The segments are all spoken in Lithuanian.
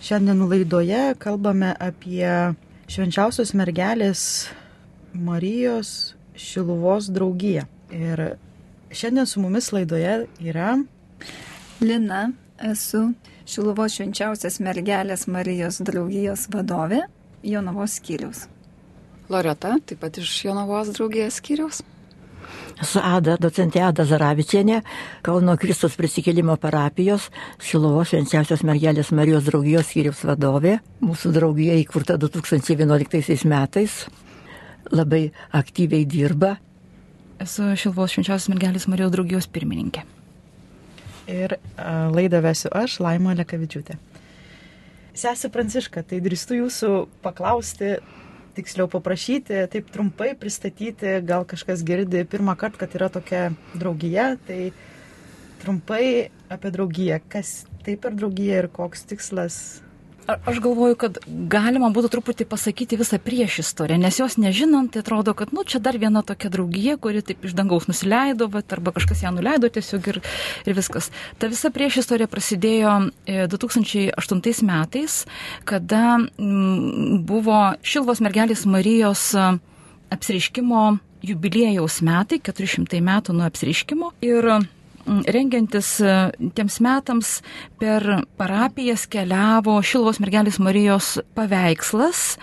Šiandien laidoje kalbame apie švenčiausios mergelės Marijos Šiluvos draugiją. Ir šiandien su mumis laidoje yra Lina, esu Šiluvos švenčiausias mergelės Marijos draugijos vadovė Jonavos skyriaus. Loreta, taip pat iš Jonavos draugijos skyriaus. Esu Ada, docentė Ada Zaravičienė, Kauno Kristus prisikėlimo parapijos, Šilovos švenčiausios mergelės Marijos draugijos skyriaus vadovė. Mūsų draugija įkurta 2011 metais, labai aktyviai dirba. Esu Šilvos švenčiausios mergelės Marijos draugijos pirmininkė. Ir a, laidą vesiu aš, Laima Lekavičiūtė. Sesi Pranciška, tai drįstu jūsų paklausti, tiksliau paprašyti, taip trumpai pristatyti, gal kažkas girdi pirmą kartą, kad yra tokia draugija, tai trumpai apie draugiją, kas tai per draugiją ir koks tikslas Aš galvoju, kad galima būtų truputį pasakyti visą priešistorę, nes jos nežinant, tai atrodo, kad, nu, čia dar viena tokia draugija, kuri taip iš dangaus nusileido, bet arba kažkas ją nuleido tiesiog ir, ir viskas. Ta visa priešistorė prasidėjo 2008 e, metais, kada buvo Šilvos mergelės Marijos e, apsiriškimo jubiliejaus metai, 400 metų nuo apsiriškimo. Ir rengiantis e, tiems metams per parapijas keliavo Šilvos mergelės Marijos paveikslas.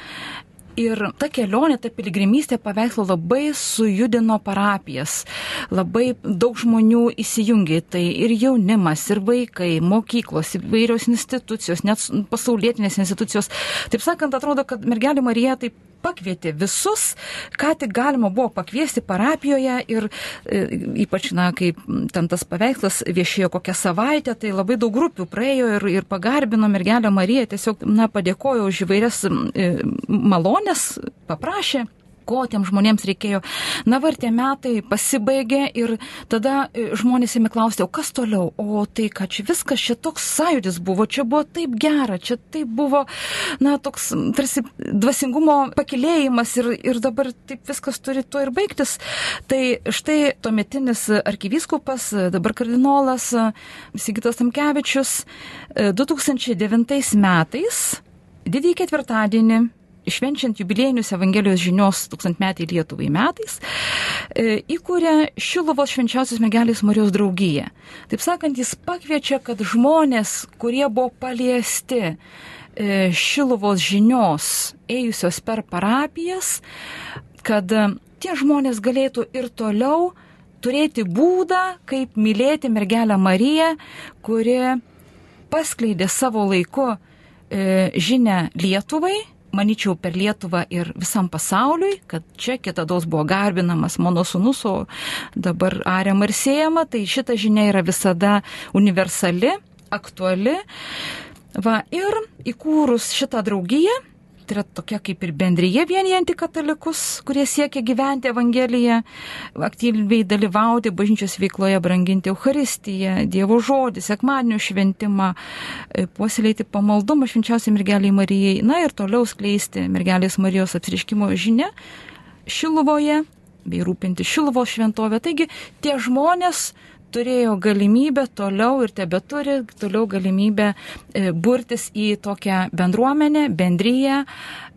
Ir ta kelionė, ta piligrimystė paveikslo labai sujudino parapijas. Labai daug žmonių įsijungė. Tai ir jaunimas, ir vaikai, mokyklos, įvairios institucijos, net pasaulietinės institucijos. Taip sakant, atrodo, kad mergelė Marija taip pakvietė visus, ką tik galima buvo pakviesti parapijoje ir e, ypač, na, kai ten tas paveikslas viešėjo kokią savaitę, tai labai daug grupių praėjo ir, ir pagarbino mergelę Mariją, tiesiog, na, padėkojo už įvairias e, malonės, paprašė ko tiem žmonėms reikėjo. Na, var tie metai pasibaigė ir tada e, žmonės įmi klausti, o kas toliau? O tai, kad čia viskas, čia toks sąjūdis buvo, čia buvo taip gera, čia taip buvo, na, toks tarsi dvasingumo pakilėjimas ir, ir dabar taip viskas turi tuo ir baigtis. Tai štai tuometinis arkivyskupas, dabar kardinolas Sigitas Tamkevičius 2009 e, metais didįjį ketvirtadienį švenčiant jubiliejinius Evangelijos žinios tūkstantmetį Lietuvai metais, e, įkūrė Šilovos švenčiausios mergelės Marijos draugiją. Taip sakant, jis pakviečia, kad žmonės, kurie buvo paliesti e, Šilovos žinios ėjusios per parapijas, kad e, tie žmonės galėtų ir toliau turėti būdą, kaip mylėti mergelę Mariją, kuri paskleidė savo laiku e, žinę Lietuvai manyčiau, per Lietuvą ir visam pasauliui, kad čia kitados buvo garbinamas mano sunus, o dabar ariam ir siejama, tai šita žinia yra visada universali, aktuali. Va, ir įkūrus šitą draugiją, Tai yra tokia kaip ir bendryje vienijanti katalikus, kurie siekia gyventi Evangeliją, aktyviai dalyvauti bažnyčios veikloje, branginti Euharistiją, Dievo žodį, sekmadienio šventimą, e, puoselėti pamaldumą švenčiausiai mergeliai Marijai, na ir toliau skleisti mergelės Marijos apsiriškimo žinę Šiluvoje bei rūpinti Šiluvo šventovę. Taigi tie žmonės turėjo galimybę toliau ir tebe turi toliau galimybę e, burtis į tokią bendruomenę, bendryją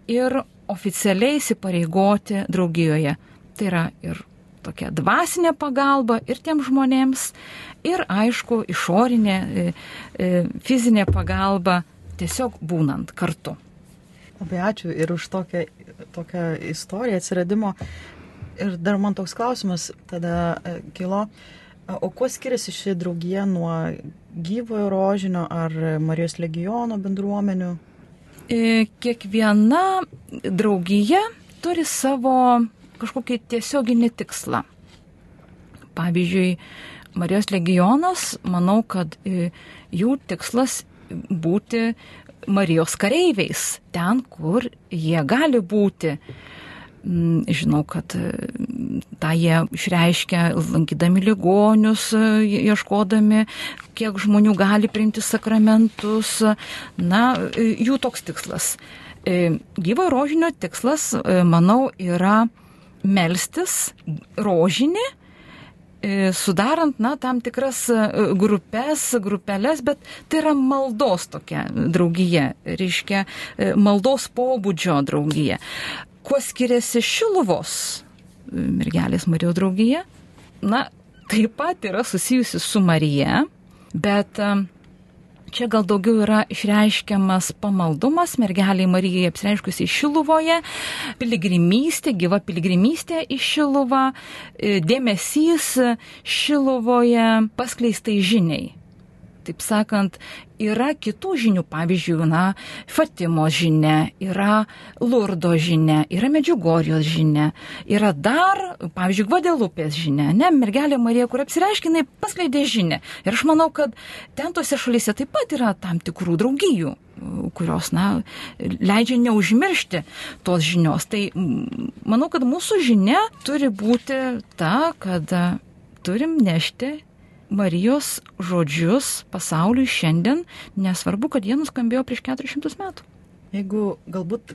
ir oficialiai įsipareigoti draugijoje. Tai yra ir tokia dvasinė pagalba ir tiem žmonėms, ir aišku, išorinė e, e, fizinė pagalba tiesiog būnant kartu. Labai ačiū ir už tokią, tokią istoriją atsiradimo. Ir dar man toks klausimas tada kilo, O kuo skiriasi ši draugija nuo gyvojo rožinio ar Marijos legiono bendruomenių? E, kiekviena draugija turi savo kažkokį tiesioginį tikslą. Pavyzdžiui, Marijos legionas, manau, kad e, jų tikslas būti Marijos kareiviais, ten, kur jie gali būti. Mm, žinau, kad e, tą jie išreiškia lankydami ligonius, e, ieškodami, kiek žmonių gali priimti sakramentus. Na, e, jų toks tikslas. Gyvo rožinio tikslas, manau, yra melstis rožinį e, sudarant, na, tam tikras e, grupės, grupelės, bet tai yra maldos tokia draugija, reiškia e, maldos pobūdžio draugija. Kuo skiriasi Šiluvos mergelės Marijos draugija? Na, taip pat yra susijusi su Marija, bet Čia gal daugiau yra išreiškiamas pamaldumas mergeliai Marijai apsireiškusiai Šiluvoje, piligrimystė, gyva piligrimystė į Šiluvą, e, dėmesys Šiluvoje paskleistai žiniai taip sakant, yra kitų žinių, pavyzdžiui, na, Fatimos žinia, yra Lurdo žinia, yra Medžiugorijos žinia, yra dar, pavyzdžiui, Gvadelupės žinia, ne, mergelė Marija, kur apsireiškinai paskleidė žinią. Ir aš manau, kad ten tose šalyse taip pat yra tam tikrų draugijų kurios, na, leidžia neužmiršti tos žinios. Tai manau, kad mūsų žinia turi būti ta, kad turim nešti Marijos žodžius pasauliui šiandien, nesvarbu, kad jie nuskambėjo prieš 400 metų. Jeigu galbūt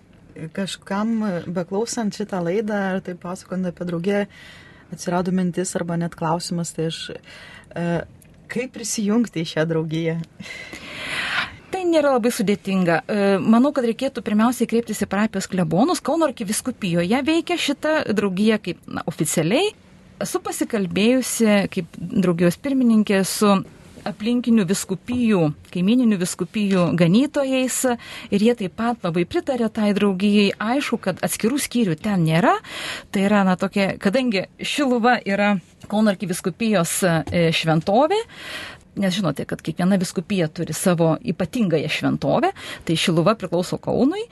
kažkam beklausant šitą laidą ar taip pasakant apie draugę atsirado mintis arba net klausimas, tai aš e, kaip prisijungti į šią draugiją? Tai nėra labai sudėtinga. E, manau, kad reikėtų pirmiausiai kreiptis į parapijos klebonus. Kauno arkiviskupijoje veikia šita draugija kaip na, oficialiai, Esu pasikalbėjusi kaip draugijos pirmininkė su aplinkinių viskupijų, kaimininių viskupijų ganytojais ir jie taip pat labai pritarė tai draugijai. Aišku, kad atskirų skyrių ten nėra. Tai yra, na, tokia, kadangi Šiluva yra Kauno arkiviskupijos e, šventovė, Nes žinote, kad kiekviena viskupija turi savo ypatingąją šventovę, tai Šiluva priklauso Kaunui.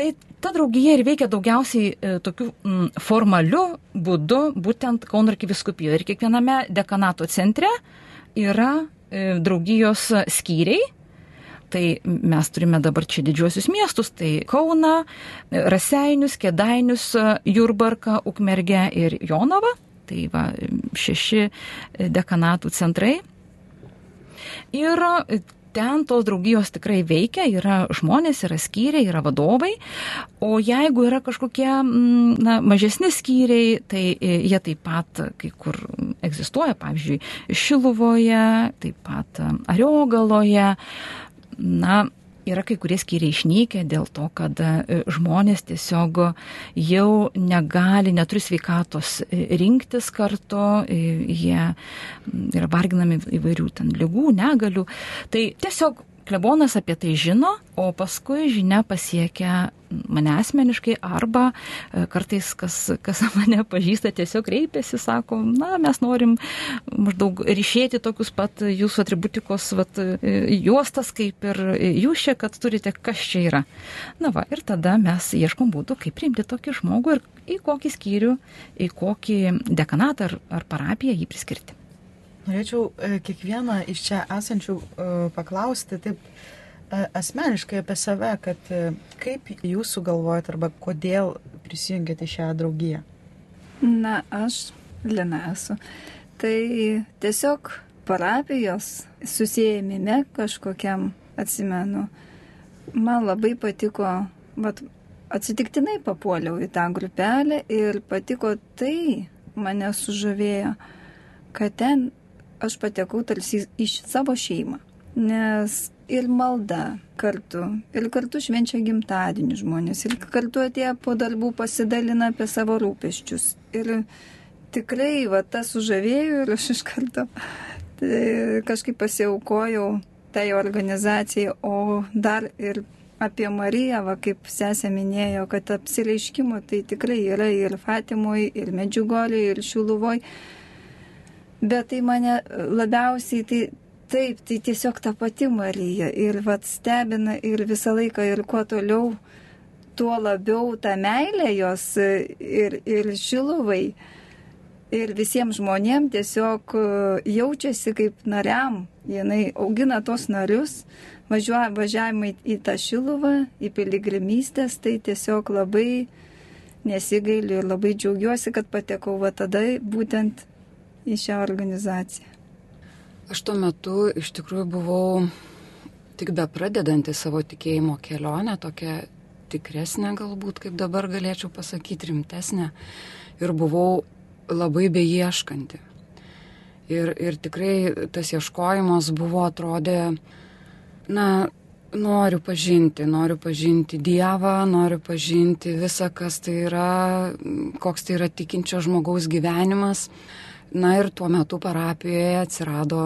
Tai ta draugija ir veikia daugiausiai e, tokiu m, formaliu būdu, būtent Kauno arkiviskupijoje. Ir kiekviename dekanato centre yra e, draugijos skyriai. Tai mes turime dabar čia didžiuosius miestus, tai Kauna, Raseinius, Kedainius, Jurbarką, Ukmergę ir Jonavą. Tai va, šeši dekanatų centrai. Ir ten tos draugijos tikrai veikia, yra žmonės, yra skyriai, yra vadovai, o jeigu yra kažkokie mm, na, mažesni skyriai, tai e, jie taip pat kai kur egzistuoja, pavyzdžiui, Šiluvoje, taip pat Ariogaloje. Na, yra kai kurie skyriai išnykę dėl to, kad e, žmonės tiesiog jau negali, neturi sveikatos e, rinktis kartu, e, jie yra varginami įvairių ten lygų, negalių. Tai tiesiog klebonas apie tai žino, o paskui žinia pasiekia mane asmeniškai arba e, kartais, kas, kas mane pažįsta, tiesiog kreipiasi, sako, na, mes norim maždaug ryšėti tokius pat jūsų atributikos vat, e, juostas, kaip ir jūs čia, kad turite, kas čia yra. Na va, ir tada mes ieškom būdų, kaip priimti tokį žmogų ir į kokį skyrių, į kokį dekanatą ar, ar parapiją jį priskirti. Norėčiau e, kiekvieną iš čia esančių e, paklausti taip e, asmeniškai apie save, kad kaip jūs sugalvojat arba kodėl prisijungėte šią draugiją? Na, aš Lina esu. Tai tiesiog parapijos susijėmime kažkokiam atsimenu. Man labai patiko, vat, atsitiktinai papuoliau į tą grupelę ir patiko tai, mane sužavėjo, kad ten aš patekau tarsi į savo šeimą. Nes ir malda kartu, ir kartu švenčia gimtadienį žmonės, ir kartu atėję po darbų pasidalina apie savo rūpeščius. Ir tikrai, va, tas sužavėjau ir aš iš karto tai, kažkaip pasiaukojau tai organizacijai, o dar ir apie Mariją, va, kaip sesė minėjo, kad apsireiškimų tai tikrai yra ir Fatimoje, ir Medžiugorėje, ir Šiluvoje bet tai mane labiausiai tai taip, tai tiesiog ta pati Marija ir vat stebina ir visą laiką ir kuo toliau, tuo labiau ta meilė jos ir, ir šiluvai. Ir visiems žmonėms tiesiog jaučiasi kaip nariam, jinai augina tos narius, važiuoja, važiavimai į tą šiluvą, į piligrimystės, tai tiesiog labai nesigailiu ir labai džiaugiuosi, kad patekau va tada būtent į šią organizaciją? Aš tuo metu iš tikrųjų buvau tik be pradedanti savo tikėjimo kelionę, tokia tikresnė galbūt, kaip dabar galėčiau pasakyti, rimtesnė. Ir buvau labai beieškanti. Ir, ir tikrai tas ieškojimas buvo atrodė, na, noriu pažinti, noriu pažinti Dievą, noriu pažinti visą, kas tai yra, koks tai yra tikinčio žmogaus gyvenimas. Na ir tuo metu parapijoje atsirado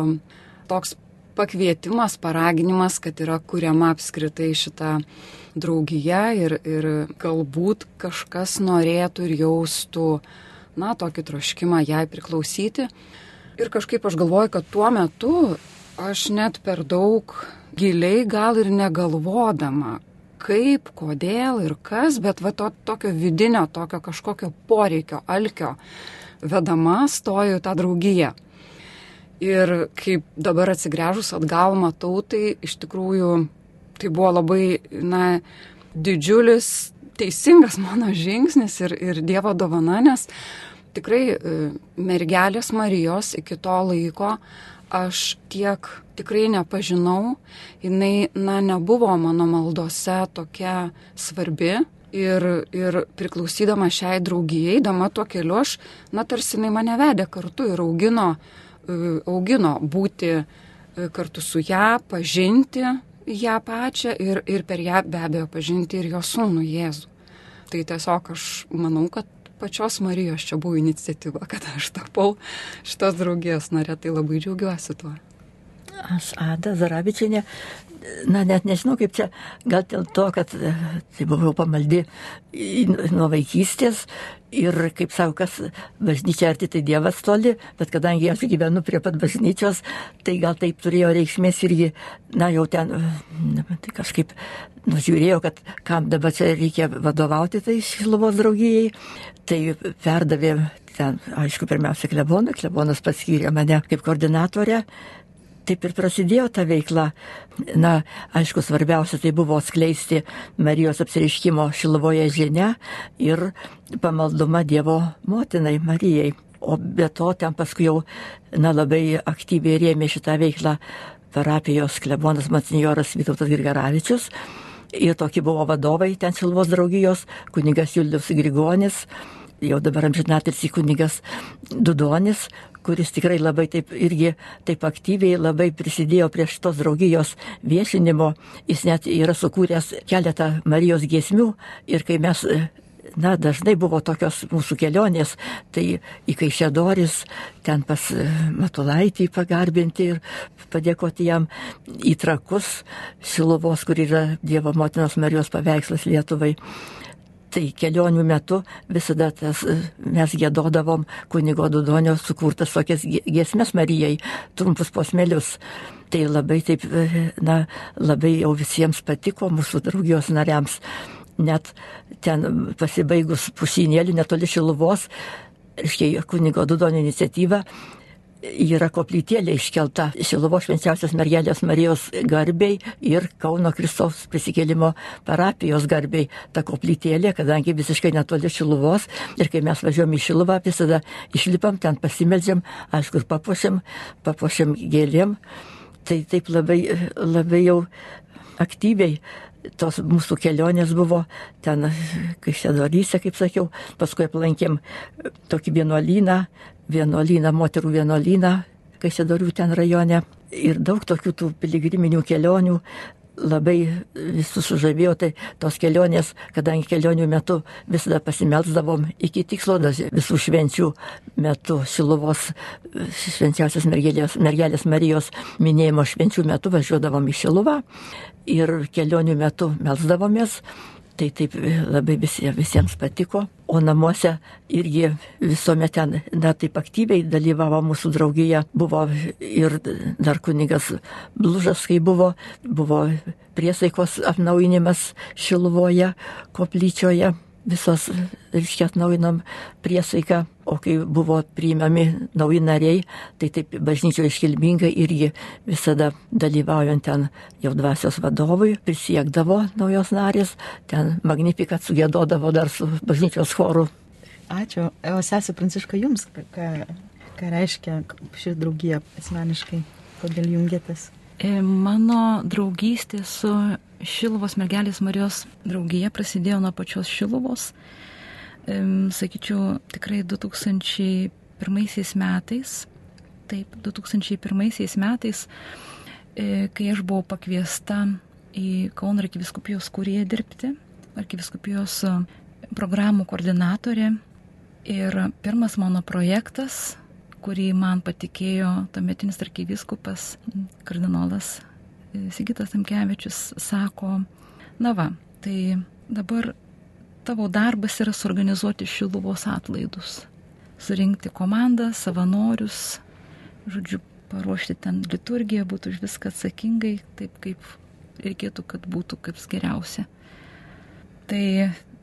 toks pakvietimas, paraginimas, kad yra kuriama apskritai šita draugija ir, ir galbūt kažkas norėtų ir jaustų, na, tokį troškimą jai priklausyti. Ir kažkaip aš galvoju, kad tuo metu aš net per daug giliai gal ir negalvodama, kaip, kodėl ir kas, bet va to tokio vidinio, tokio kažkokio poreikio, alkio vedama stoju tą draugiją. Ir kaip dabar atsigręžus atgal matau, tai iš tikrųjų tai buvo labai, na, didžiulis, teisingas mano žingsnis ir, ir Dievo dovana, nes tikrai e, mergelės Marijos iki to laiko aš tiek tikrai nepažinau, jinai, na, nebuvo mano maldose tokia svarbi. Ir, ir priklausydama šiai draugijai, dama tuo keliu, aš, na, tarsi jinai mane vedė kartu ir augino E, augino būti e, kartu su ją, pažinti ją pačią ir, ir per ją be abejo pažinti ir jo sūnų Jėzų. Tai tiesiog aš manau, kad pačios Marijos čia buvo iniciatyva, kad aš tapau šitos draugijos narė, tai labai džiaugiuosi tuo. Aš Ada Zarabičinė, na net nežinau kaip čia, gal dėl to, kad e, tai buvau pamaldi nuo vaikystės ir, kaip savo, kas bažnyčia arti tai Dievas toli, bet kadangi aš gyvenu prie pat bažnyčios, tai gal taip turėjo reikšmės irgi, na jau ten, tai kažkaip nužiūrėjau, kad kam dabar čia reikia vadovauti tai Šiluvos draugijai, tai perdavė ten, aišku, pirmiausia, kleboną, klebonas paskyrė mane kaip koordinatorę, taip ir prasidėjo ta veikla. Na, aišku, svarbiausia tai buvo skleisti Marijos apsireiškimo Šilvoje žinia ir pamalduma Dievo motinai Marijai. O be to ten paskui jau, na, labai aktyviai rėmė šitą veiklą parapijos klebonas Matsinjoras Vytautas Girgaravičius. Ir tokie buvo vadovai ten Šilvos draugijos, kunigas Julius Grigonis, jau dabar amžinatis į kunigas Dudonis, kuris tikrai labai taip irgi taip aktyviai labai prisidėjo prie šitos draugijos viešinimo. Jis net yra sukūręs keletą Marijos giesmių ir kai mes na, dažnai buvo tokios mūsų kelionės, tai į Kaišėdoris, ten pas Matulaitį pagarbinti ir padėkoti jam į trakus Šilovos, kur yra Dievo motinos Marijos paveikslas Lietuvai. Tai kelionių metu visada tas, mes gėdodavom kunigo Dudonio sukurtas tokias giesmės Marijai, trumpus posmelius. Tai labai taip, na, labai jau visiems patiko mūsų draugijos nariams. Net ten pasibaigus pušynėlį netoli Šiluvos, reiškia, kunigo Dudonio iniciatyva, yra koplytėlė iškelta Šilovo švenčiausios mergelės Marijos garbiai ir Kauno Kristaus prisikėlimo parapijos garbiai. Ta koplytėlė, kadangi visiškai netoli Šilovos ir kai mes važiuom į Šilovą, visada išlipam, ten pasimeldžiam, aišku, ir papuošiam, papuošiam gėlėm. Tai taip labai, labai jau aktyviai tos mūsų kelionės buvo ten, kai Šedoryse, kaip sakiau, paskui aplankėm tokį vienuolyną, vienuolyną, moterų vienuolyną, kai Šedorių ten rajone. Ir daug tokių tų piligriminių kelionių labai visus sužavėjo, tai tos kelionės, kadangi kelionių metu visada pasimelsdavom iki tikslo, visų švenčių metu, Šiluvos švenčiausios mergelės, mergelės Marijos minėjimo švenčių metu važiuodavom į Šiluvą ir kelionių metu melsdavomės Tai taip labai visi, visiems patiko. O namuose irgi visuomet ten, na, taip aktyviai dalyvavo mūsų draugija. Buvo ir dar kunigas Blužas, kai buvo, buvo priesaikos atnaujinimas Šilvoje, koplyčioje visos, reiškia, atnaujinom priesaiką, o kai buvo priimami nauji nariai, tai taip bažnyčio iškilmingai irgi visada dalyvaujant ten jau dvasios vadovui, prisiekdavo naujos narės, ten magnifikat sugėdodavo dar su bažnyčios choru. Ačiū. O sesė Pranciška, jums ką, ką reiškia ši draugija asmeniškai, kodėl jungiatės? E, mano draugystė su Šiluvos mergelės Marijos draugija prasidėjo nuo pačios Šiluvos. Sakyčiau, tikrai 2001 metais, taip, 2001 metais, e, kai aš buvau pakviesta į Kauno arkiviskupijos kurie dirbti, arkiviskupijos e, programų koordinatorė. Ir pirmas mano projektas, kurį man patikėjo tuometinis arkiviskupas, kardinolas Sigitas Amkevičius, sako, na va, tai dabar tavo darbas yra suorganizuoti šiluvos atlaidus, surinkti komandą, savanorius, žodžiu, paruošti ten liturgiją, būtų už viską atsakingai, taip kaip reikėtų, kad būtų kaip geriausia. Tai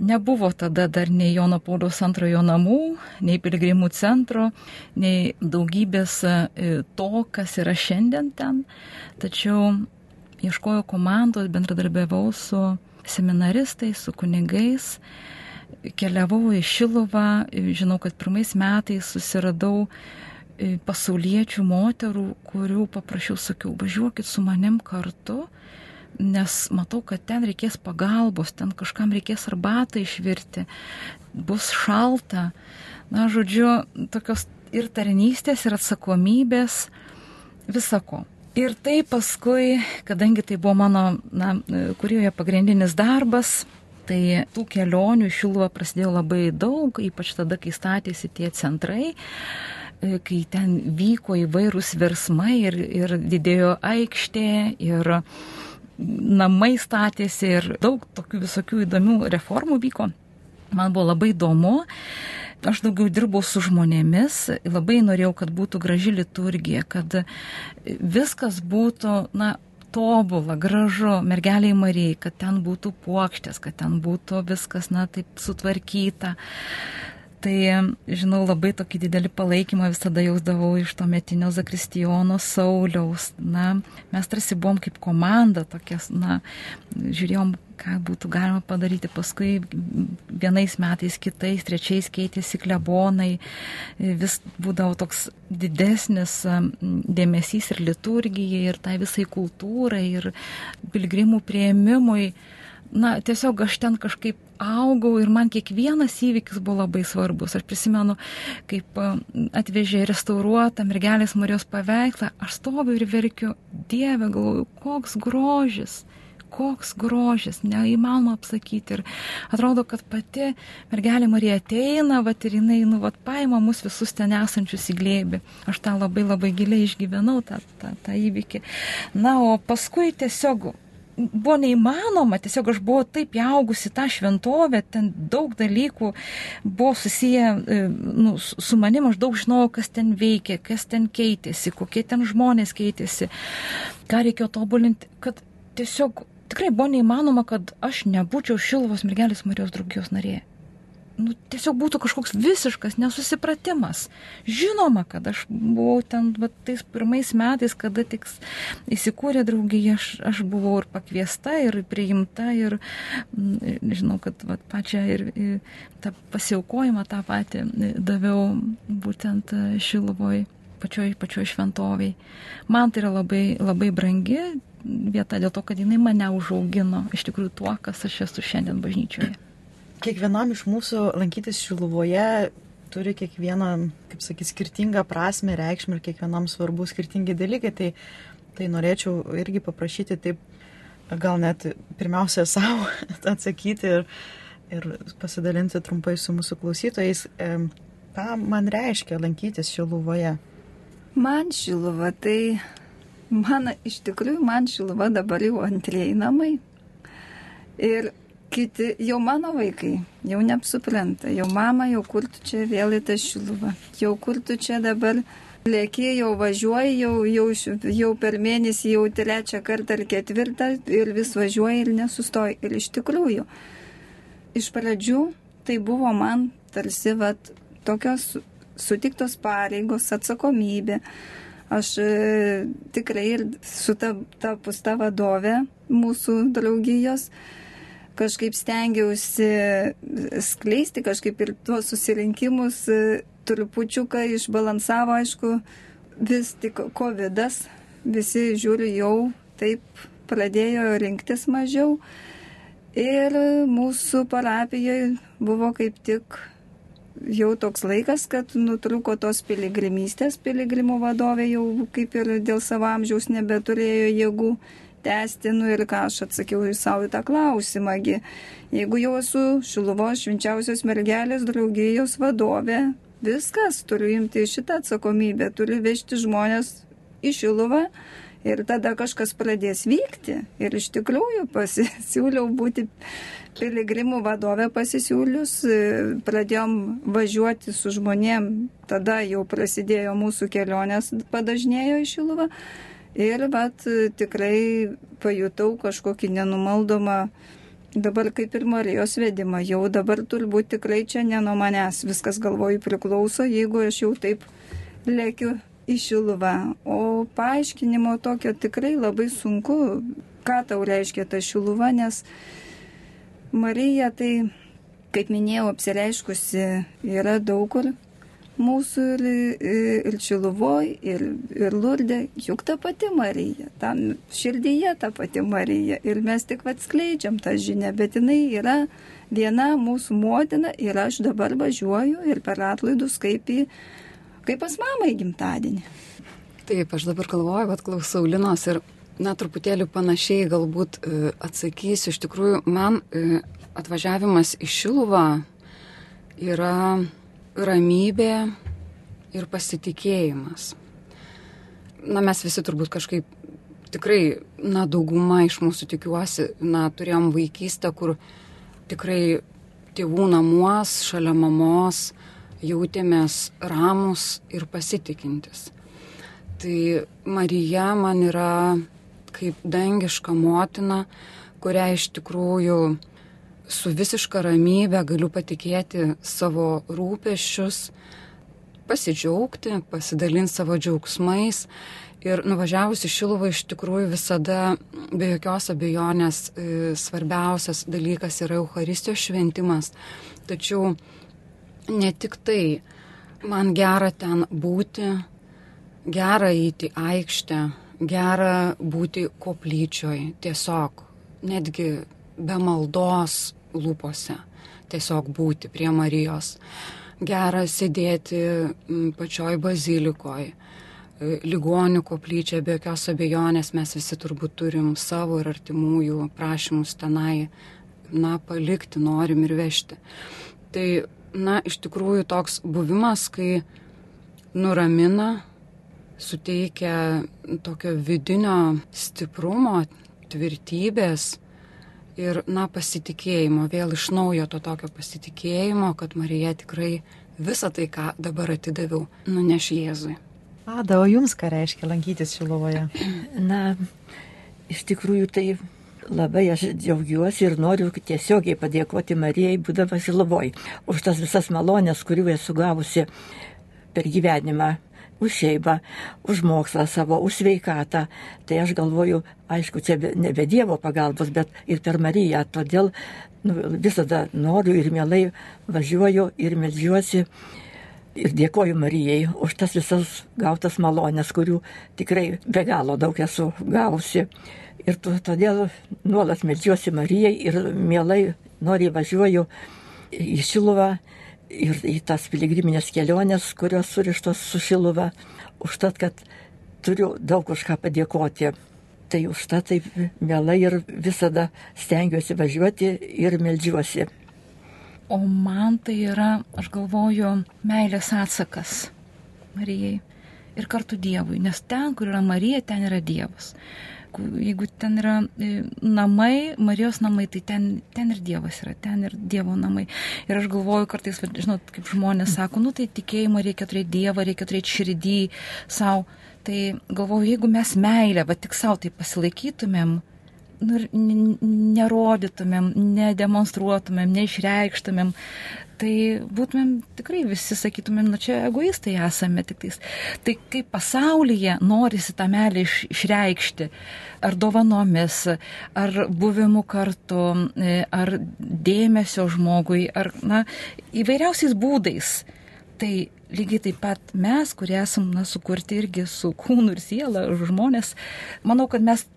nebuvo tada dar nei Jono Pauliaus antrojo namų, nei piligrimų centro, nei daugybės e, to, kas yra šiandien ten. Tačiau ieškojau komandos, bendradarbiavau su seminaristais, su kunigais. Keliavau į Šiluvą, žinau, kad pirmais metais susiradau e, pasauliečių moterų, kurių paprašiau, sakiau, važiuokit su manim kartu, nes matau, kad ten reikės pagalbos, ten kažkam reikės arbatą išvirti, bus šalta. Na, žodžiu, tokios ir tarnystės, ir atsakomybės, visako. Ir tai paskui, kadangi tai buvo mano, na, kurioje pagrindinis darbas, tai tų kelionių iš Šiluvą prasidėjo labai daug, ypač tada, kai statėsi tie centrai kai ten vyko įvairūs versmai ir, ir didėjo aikštė ir namai statėsi ir daug tokių visokių įdomių reformų vyko. Man buvo labai įdomu aš daugiau dirbau su žmonėmis, labai norėjau, kad būtų graži liturgija, kad viskas būtų, na, tobula, gražu, mergeliai Marijai, kad ten būtų puokštės, kad ten būtų viskas, na, taip sutvarkyta. Tai, žinau, labai tokį didelį palaikymą visada jausdavau iš to metinio Zakristijono Sauliaus. Na, mes tarsi buvom kaip komanda, tokias, na, žiūrėjom, ką būtų galima padaryti. Paskui vienais metais, kitais, trečiais keitėsi klebonai, vis būdavo toks didesnis dėmesys ir liturgijai, ir tai visai kultūrai, ir pilgrimų prieimimui na, tiesiog aš ten kažkaip augau ir man kiekvienas įvykis buvo labai svarbus. Aš prisimenu, kaip atvežė restauruotą mergelės Marijos paveikslą, aš stoviu ir verkiu, Dieve, galvoju, koks grožis koks grožis, neįmanoma apsakyti. Ir atrodo, kad pati mergelė Marija ateina, va ir jinai, nu, va, paima mus visus ten esančius į glėbį. Aš tą labai labai giliai išgyvenau, tą, tą, tą įvykį. Na, o paskui tiesiog buvo neįmanoma, tiesiog aš buvau taip įaugusi tą šventovę, ten daug dalykų buvo susiję e, nu, su manim, aš daug žinojau, kas ten veikia, kas ten keitėsi, kokie ten žmonės keitėsi, ką reikėjo tobulinti, kad tiesiog tikrai buvo neįmanoma, kad aš nebūčiau Šilvos mergelės Marijos draugijos narė nu, tiesiog būtų kažkoks visiškas nesusipratimas. Žinoma, kad aš buvau ten va, tais pirmais metais, kada tik įsikūrė draugija, aš, aš buvau ir pakviesta, ir priimta, ir mm, žinau, kad va, pačią ir, ir tą pasiaukojimą tą patį daviau būtent Šiluvoj, pačioj, pačioj šventoviai. Man tai yra labai, labai brangi vieta dėl to, kad jinai mane užaugino iš tikrųjų tuo, kas aš esu šiandien bažnyčioje kiekvienam iš mūsų lankytis Šiluvoje turi kiekvieną, kaip sakyt, skirtingą prasme, reikšmę ir kiekvienam svarbu skirtingi dalykai. Tai, tai norėčiau irgi paprašyti taip, gal net pirmiausia savo atsakyti ir, ir pasidalinti trumpai su mūsų klausytojais, ką man reiškia lankytis Šiluvoje. Man Šiluva, tai man iš tikrųjų, man Šiluva dabar jau antrieji namai. Ir kiti, jau mano vaikai, jau neapsupranta, jau mama, jau kur tu čia vėl į tą šiluvą, jau kur tu čia dabar lėki, jau važiuoji, jau, jau, jau per mėnesį, jau trečią kartą ar ketvirtą ir vis važiuoji ir nesustoji. Ir iš tikrųjų, iš pradžių tai buvo man tarsi vat, tokios sutiktos pareigos, atsakomybė. Aš e, tikrai ir su ta, ta pusta vadove mūsų draugijos, kažkaip stengiausi skleisti kažkaip ir tuos susirinkimus e, trupučiuką išbalansavo, aišku, vis tik COVID, visi žiūri jau taip pradėjo rinktis mažiau. Ir mūsų parapijoje buvo kaip tik jau toks laikas, kad nutruko tos piligrimystės, piligrimų vadovė jau kaip ir dėl savo amžiaus nebeturėjo jėgų tęsti, nu ir ką aš atsakiau į savo tą klausimągi. Jeigu jau esu Šiluvos švenčiausios mergelės draugijos vadovė, viskas, turiu imti šitą atsakomybę, turiu vežti žmonės į Šiluvą ir tada kažkas pradės vykti. Ir iš tikrųjų pasisiūliau būti piligrimų vadovė pasisiūlius, pradėjom važiuoti su žmonėm, tada jau prasidėjo mūsų kelionės, padažnėjo į Šiluvą. Ir vat tikrai pajutau kažkokį nenumaldomą, dabar kaip ir Marijos vedimą, jau dabar turbūt tikrai čia ne nuo manęs, viskas galvoju priklauso, jeigu aš jau taip lėkiu į Šiluvą. O paaiškinimo tokio tikrai labai sunku, ką tau reiškia ta Šiluva, nes Marija tai, kaip minėjau, apsireiškusi yra daug kur mūsų ir, ir Čiluvoj, ir, ir Lurdė, juk ta pati Marija, tam širdyje ta pati Marija. Ir mes tik atskleidžiam tą žinią, bet jinai yra viena mūsų motina ir aš dabar važiuoju ir per atlaidus kaip, į, kaip pas mamą į gimtadienį. Taip, aš dabar galvoju, kad klausau Linos ir, na, truputėlį panašiai galbūt e, atsakysiu. Iš tikrųjų, man e, atvažiavimas į Šiluvą yra ramybė ir pasitikėjimas. Na, mes visi turbūt kažkaip tikrai, na, dauguma iš mūsų tikiuosi, na, turėjom vaikystę, kur tikrai tėvų namuos, šalia mamos jautėmės ramus ir pasitikintis. Tai Marija man yra kaip dangiška motina, kurią iš tikrųjų su visiška ramybė galiu patikėti savo rūpeščius, pasidžiaugti, pasidalinti savo džiaugsmais. Ir nuvažiavusi Šiluvą iš tikrųjų visada be jokios abejonės e, svarbiausias dalykas yra Euharistijos šventimas. Tačiau ne tik tai, man gera ten būti, gera eiti aikštę, gera būti koplyčioj, tiesiog netgi be maldos lūpose, tiesiog būti prie Marijos. Gera sėdėti pačioj bazilikoje, ligonių koplyčia, be jokios abejonės mes visi turbūt turim savo ir artimųjų prašymus tenai, na, palikti norim ir vežti. Tai, na, iš tikrųjų toks buvimas, kai nuramina, suteikia tokio vidinio stiprumo, tvirtybės, ir, na, pasitikėjimo, vėl iš naujo to tokio pasitikėjimo, kad Marija tikrai visą tai, ką dabar atidaviau, nuneš Jėzui. Ada, o jums ką reiškia lankytis Šilovoje? Na, iš tikrųjų tai labai aš džiaugiuosi ir noriu tiesiogiai padėkoti Marijai, būdama Šilovoj, už tas visas malonės, kurių esu gavusi per gyvenimą už šeimą, už mokslą savo, už sveikatą. Tai aš galvoju, aišku, čia ne be Dievo pagalbos, bet ir per Mariją. Todėl nu, visada noriu ir mielai važiuoju ir medžiuosi. Ir dėkoju Marijai už tas visas gautas malonės, kurių tikrai be galo daug esu gavusi. Ir todėl nuolat medžiuosi Marijai ir mielai noriai važiuoju į Šiluvą ir į tas piligriminės keliones, kurios surištos su Šiluva, užtat, kad turiu daug už ką padėkoti. Tai užtat taip mielai ir visada stengiuosi važiuoti ir melžiuosi. O man tai yra, aš galvoju, meilės atsakas Marijai ir kartu Dievui, nes ten, kur yra Marija, ten yra Dievas jeigu ten yra e, namai, Marijos namai, tai ten, ten ir Dievas yra, ten ir Dievo namai. Ir aš galvoju kartais, žinot, kaip žmonės sako, nu tai tikėjimo reikia turėti Dievą, reikia turėti širdį savo. Tai galvoju, jeigu mes meilę, va tik savo tai pasilaikytumėm, nu, nerodytumėm, nedemonstruotumėm, neišreikštumėm, tai būtumėm tikrai visi sakytumėm, na čia egoistai esame tik tais. Tai kaip pasaulyje norisi tą melį iš, išreikšti, ar dovanomis, ar buvimu kartu, e, ar dėmesio žmogui, ar na, įvairiausiais būdais. Tai lygiai taip pat mes, kurie esam na, sukurti irgi su kūnu ir siela, žmonės, manau, kad mes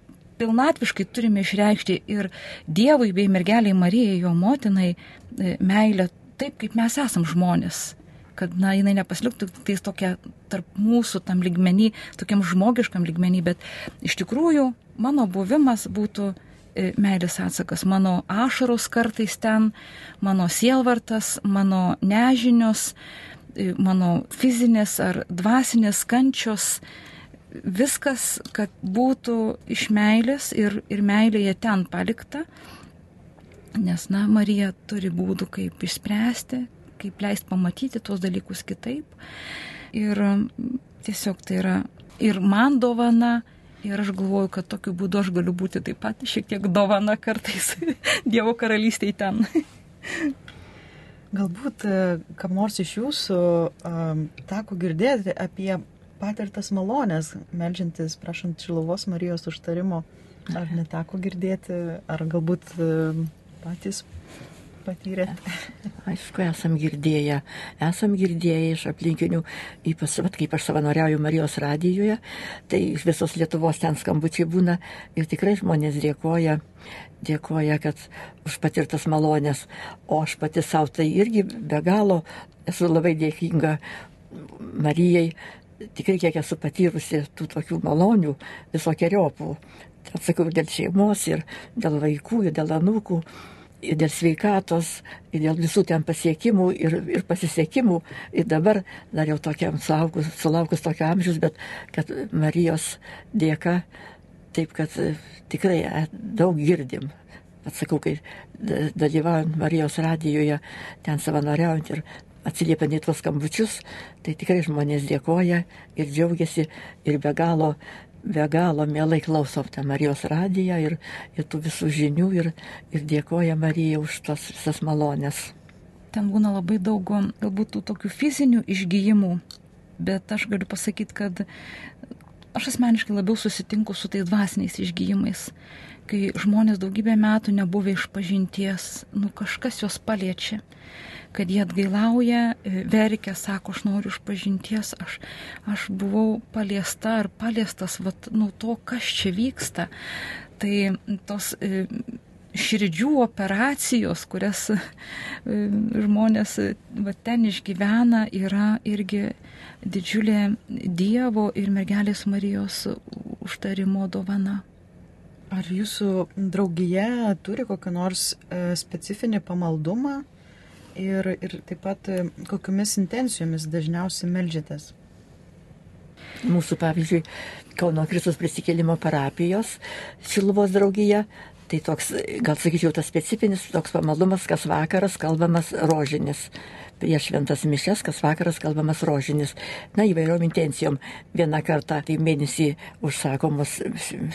pilnatviškai turime išreikšti ir Dievui bei mergeliai Marijai, jo motinai, e, meilę taip, kaip mes esam žmonės. Kad, na, jinai nepasiliktų tais tokia tarp mūsų tam lygmenį, tokiam žmogiškam lygmenį, bet iš tikrųjų mano buvimas būtų e, meilės atsakas, mano ašaros kartais ten, mano sielvartas, mano nežinios, e, mano fizinės ar dvasinės kančios, viskas, kad būtų iš meilės ir, ir meilėje ten palikta, nes, na, Marija turi būdų, kaip išspręsti, kaip leist pamatyti tuos dalykus kitaip. Ir tiesiog tai yra ir man dovana, ir aš galvoju, kad tokiu būdu aš galiu būti taip pat šiek tiek dovana kartais Dievo karalystėje ten. Galbūt e, kam nors iš jūsų um, teko girdėti apie patirtas malonės, melžiantis, prašant Šiluvos Marijos užtarimo. Ar neteko girdėti, ar galbūt um, patys patyrėt? Aišku, esam girdėję. Esam girdėję iš aplinkinių, ypač, vat, kaip aš savanoriauju Marijos radijoje, tai iš visos Lietuvos ten skambučiai būna ir tikrai žmonės dėkoja, dėkoja, kad už patirtas malonės, o aš pati savo tai irgi be galo esu labai dėkinga Marijai, tikrai kiek esu patyrusi tų tokių malonių, visokiojopų. Atsakau dėl šeimos ir dėl vaikų, ir dėl anūkų ir dėl sveikatos, ir dėl visų ten pasiekimų ir, ir pasisekimų. Ir dabar dar jau tokiam sulaukus, sulaukus tokio amžiaus, bet kad Marijos dėka, taip kad e, tikrai e, daug girdim. Atsakau, kai dalyvaujant Marijos radijoje, ten savanoriaujant ir atsiliepiant į tuos skambučius, tai tikrai žmonės dėkoja ir džiaugiasi ir be galo be galo mielai klausom tą Marijos radiją ir, ir tų visų žinių ir, ir dėkoja Marija už tas visas malonės. Ten būna labai daug galbūt tų tokių fizinių išgyjimų, bet aš galiu pasakyti, kad aš asmeniškai labiau susitinku su tais dvasiniais išgyjimais, kai žmonės daugybę metų nebuvę iš pažinties, nu kažkas juos paliečia kad jie atgailauja, e, verkia, sako, aš noriu išpažinties, aš, aš buvau paliesta ar paliestas, vat, nu to, kas čia vyksta. Tai tos e, širdžių operacijos, kurias e, žmonės va, ten išgyvena, yra irgi didžiulė Dievo ir mergelės Marijos užtarimo dovana. Ar jūsų draugija turi kokią nors specifinį pamaldumą, ir, ir taip pat e, kokiamis intencijomis dažniausiai melžytės. Mūsų, pavyzdžiui, Kauno Kristus prisikėlimo parapijos Šiluvos draugija, tai toks, gal sakyčiau, tas specifinis toks pamaldumas, kas vakaras kalbamas rožinis prieš šventas mišes, kas vakaras kalbamas rožinis. Na, įvairiom intencijom. Vieną kartą tai mėnesį užsakomos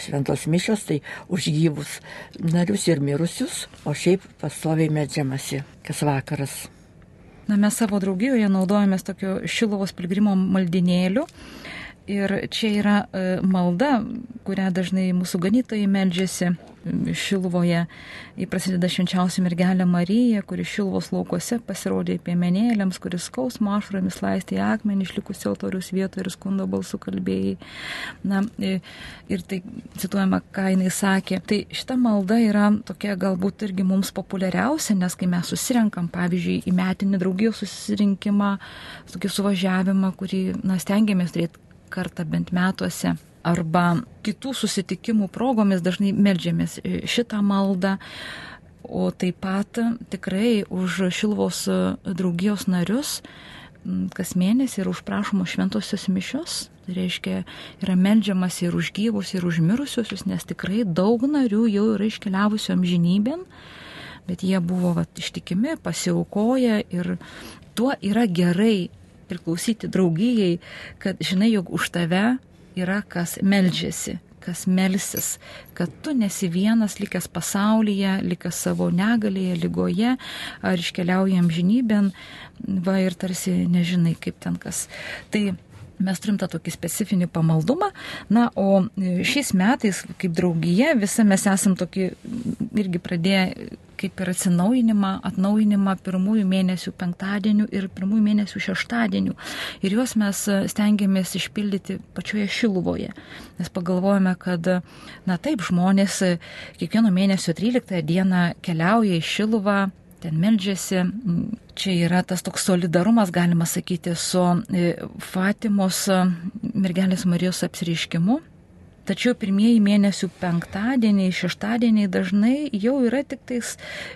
šventos mišos, tai už gyvus narius ir mirusius, o šiaip pastoviai medžiamasi kas vakaras. Na, mes savo draugijoje naudojamės tokio Šilovos pilgrimo maldinėliu. Ir čia yra e, malda, kurią dažnai mūsų ganytojai meldžiasi Šilvoje. Į prasideda švenčiausia mergelė Marija, kuri Šilvos laukose pasirodė piemenėlėms, kuris skausmo ašromis laistė akmenį išlikusi altorius vietoje ir skundo balsų kalbėjai. Na, ir tai cituojama, ką jinai sakė. Tai šita malda yra tokia galbūt irgi mums populiariausia, nes kai mes susirenkam, pavyzdžiui, į metinį draugijos susirinkimą, tokį suvažiavimą, kurį na, stengiamės turėti kartą bent metuose arba kitų susitikimų progomis dažnai melžiamės šitą maldą. O taip pat tikrai už Šilvos draugijos narius kas mėnesį yra užprašomos šventosios mišios. Tai reiškia, yra melžiamas ir už gyvus, ir už mirusiosius, nes tikrai daug narių jau yra iškeliavusių amžinybėn, bet jie buvo vat, ištikimi, pasiaukoja ir tuo yra gerai priklausyti draugijai, kad žinai, jog už tave yra kas meldžiasi, kas melsis, kad tu nesi vienas likęs pasaulyje, likęs savo negalėje, lygoje, ar iškeliaujam žinybėn, va ir tarsi nežinai, kaip ten kas. Tai mes turim tą tokį specifinį pamaldumą. Na, o šiais metais, kaip draugija, visi mes esam tokį irgi pradėję kaip ir atsinaujinimą, atnaujinimą pirmųjų mėnesių penktadienių ir pirmųjų mėnesių šeštadienių. Ir juos mes stengiamės išpildyti pačioje Šiluvoje. Nes pagalvojame, kad, na taip, žmonės kiekvieno mėnesio 13 dieną keliauja į Šiluvą ten meldžiasi. Čia yra tas toks solidarumas, galima sakyti, su e, Fatimos e, mergelės Marijos apsiriškimu. Tačiau pirmieji mėnesių penktadieniai, šeštadieniai dažnai jau yra tik tais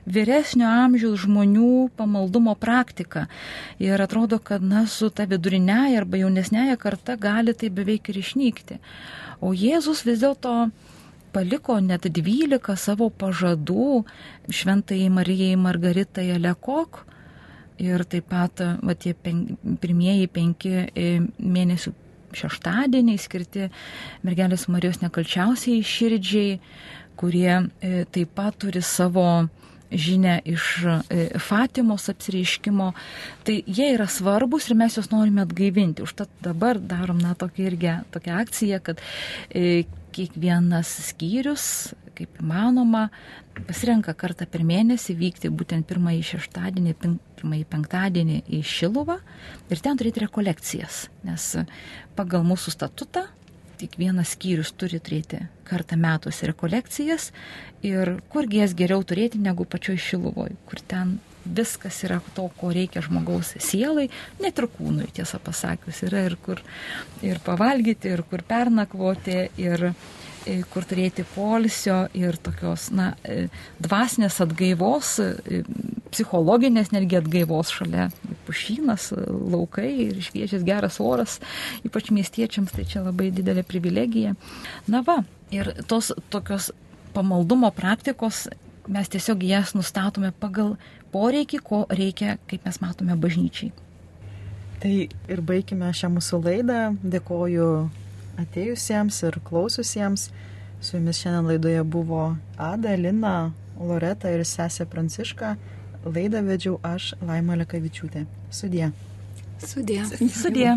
vyresnio amžiaus žmonių pamaldumo praktika. Ir atrodo, kad na, su ta viduriniaja arba jaunesnėje karta gali tai beveik ir išnykti. O Jėzus vis dėlto paliko net dvylika savo pažadų šventai Marijai Margaritai Lekok. Ir taip pat va, tie pen, pirmieji penki e, mėnesių šeštadieniai skirti mergelės Marijos nekalčiausiai širdžiai, kurie e, taip pat turi savo žinę iš e, Fatimos apsireiškimo, tai jie yra svarbus ir mes juos norime atgaivinti. Užtat dabar darom, na, tokia irgi tokia akcija, kad e, kiekvienas skyrius, kaip įmanoma, pasirenka kartą per mėnesį vykti būtent pirmąjį šeštadienį, pirmąjį penktadienį į Šiluvą ir ten turėti rekolekcijas, nes pagal mūsų statutą kiekvienas skyrius turi turėti kartą metuose rekolekcijas ir kurgi jas geriau turėti negu pačioj Šiluvoj, kur ten viskas yra to, ko reikia žmogaus sielai, net ir kūnui, tiesą pasakius, yra ir kur ir pavalgyti, ir kur pernakvoti, ir kur turėti polisio ir tokios, na, e, dvasinės atgaivos, e, psichologinės netgi atgaivos šalia pušynas, laukai ir šviežias geras oras, ypač miestiečiams, tai čia labai didelė privilegija. Na va, ir tos tokios pamaldumo praktikos mes tiesiog jas nustatome pagal poreikį, ko reikia, kaip mes matome bažnyčiai. Tai ir baigime šią mūsų laidą. Dėkoju atėjusiems ir klaususiems. Su jumis šiandien laidoje buvo Ada, Lina, Loreta ir sesė Pranciška. Laidą vedžiau aš, Laima Lekavičiūtė. Sudie. Sudie. Sudie.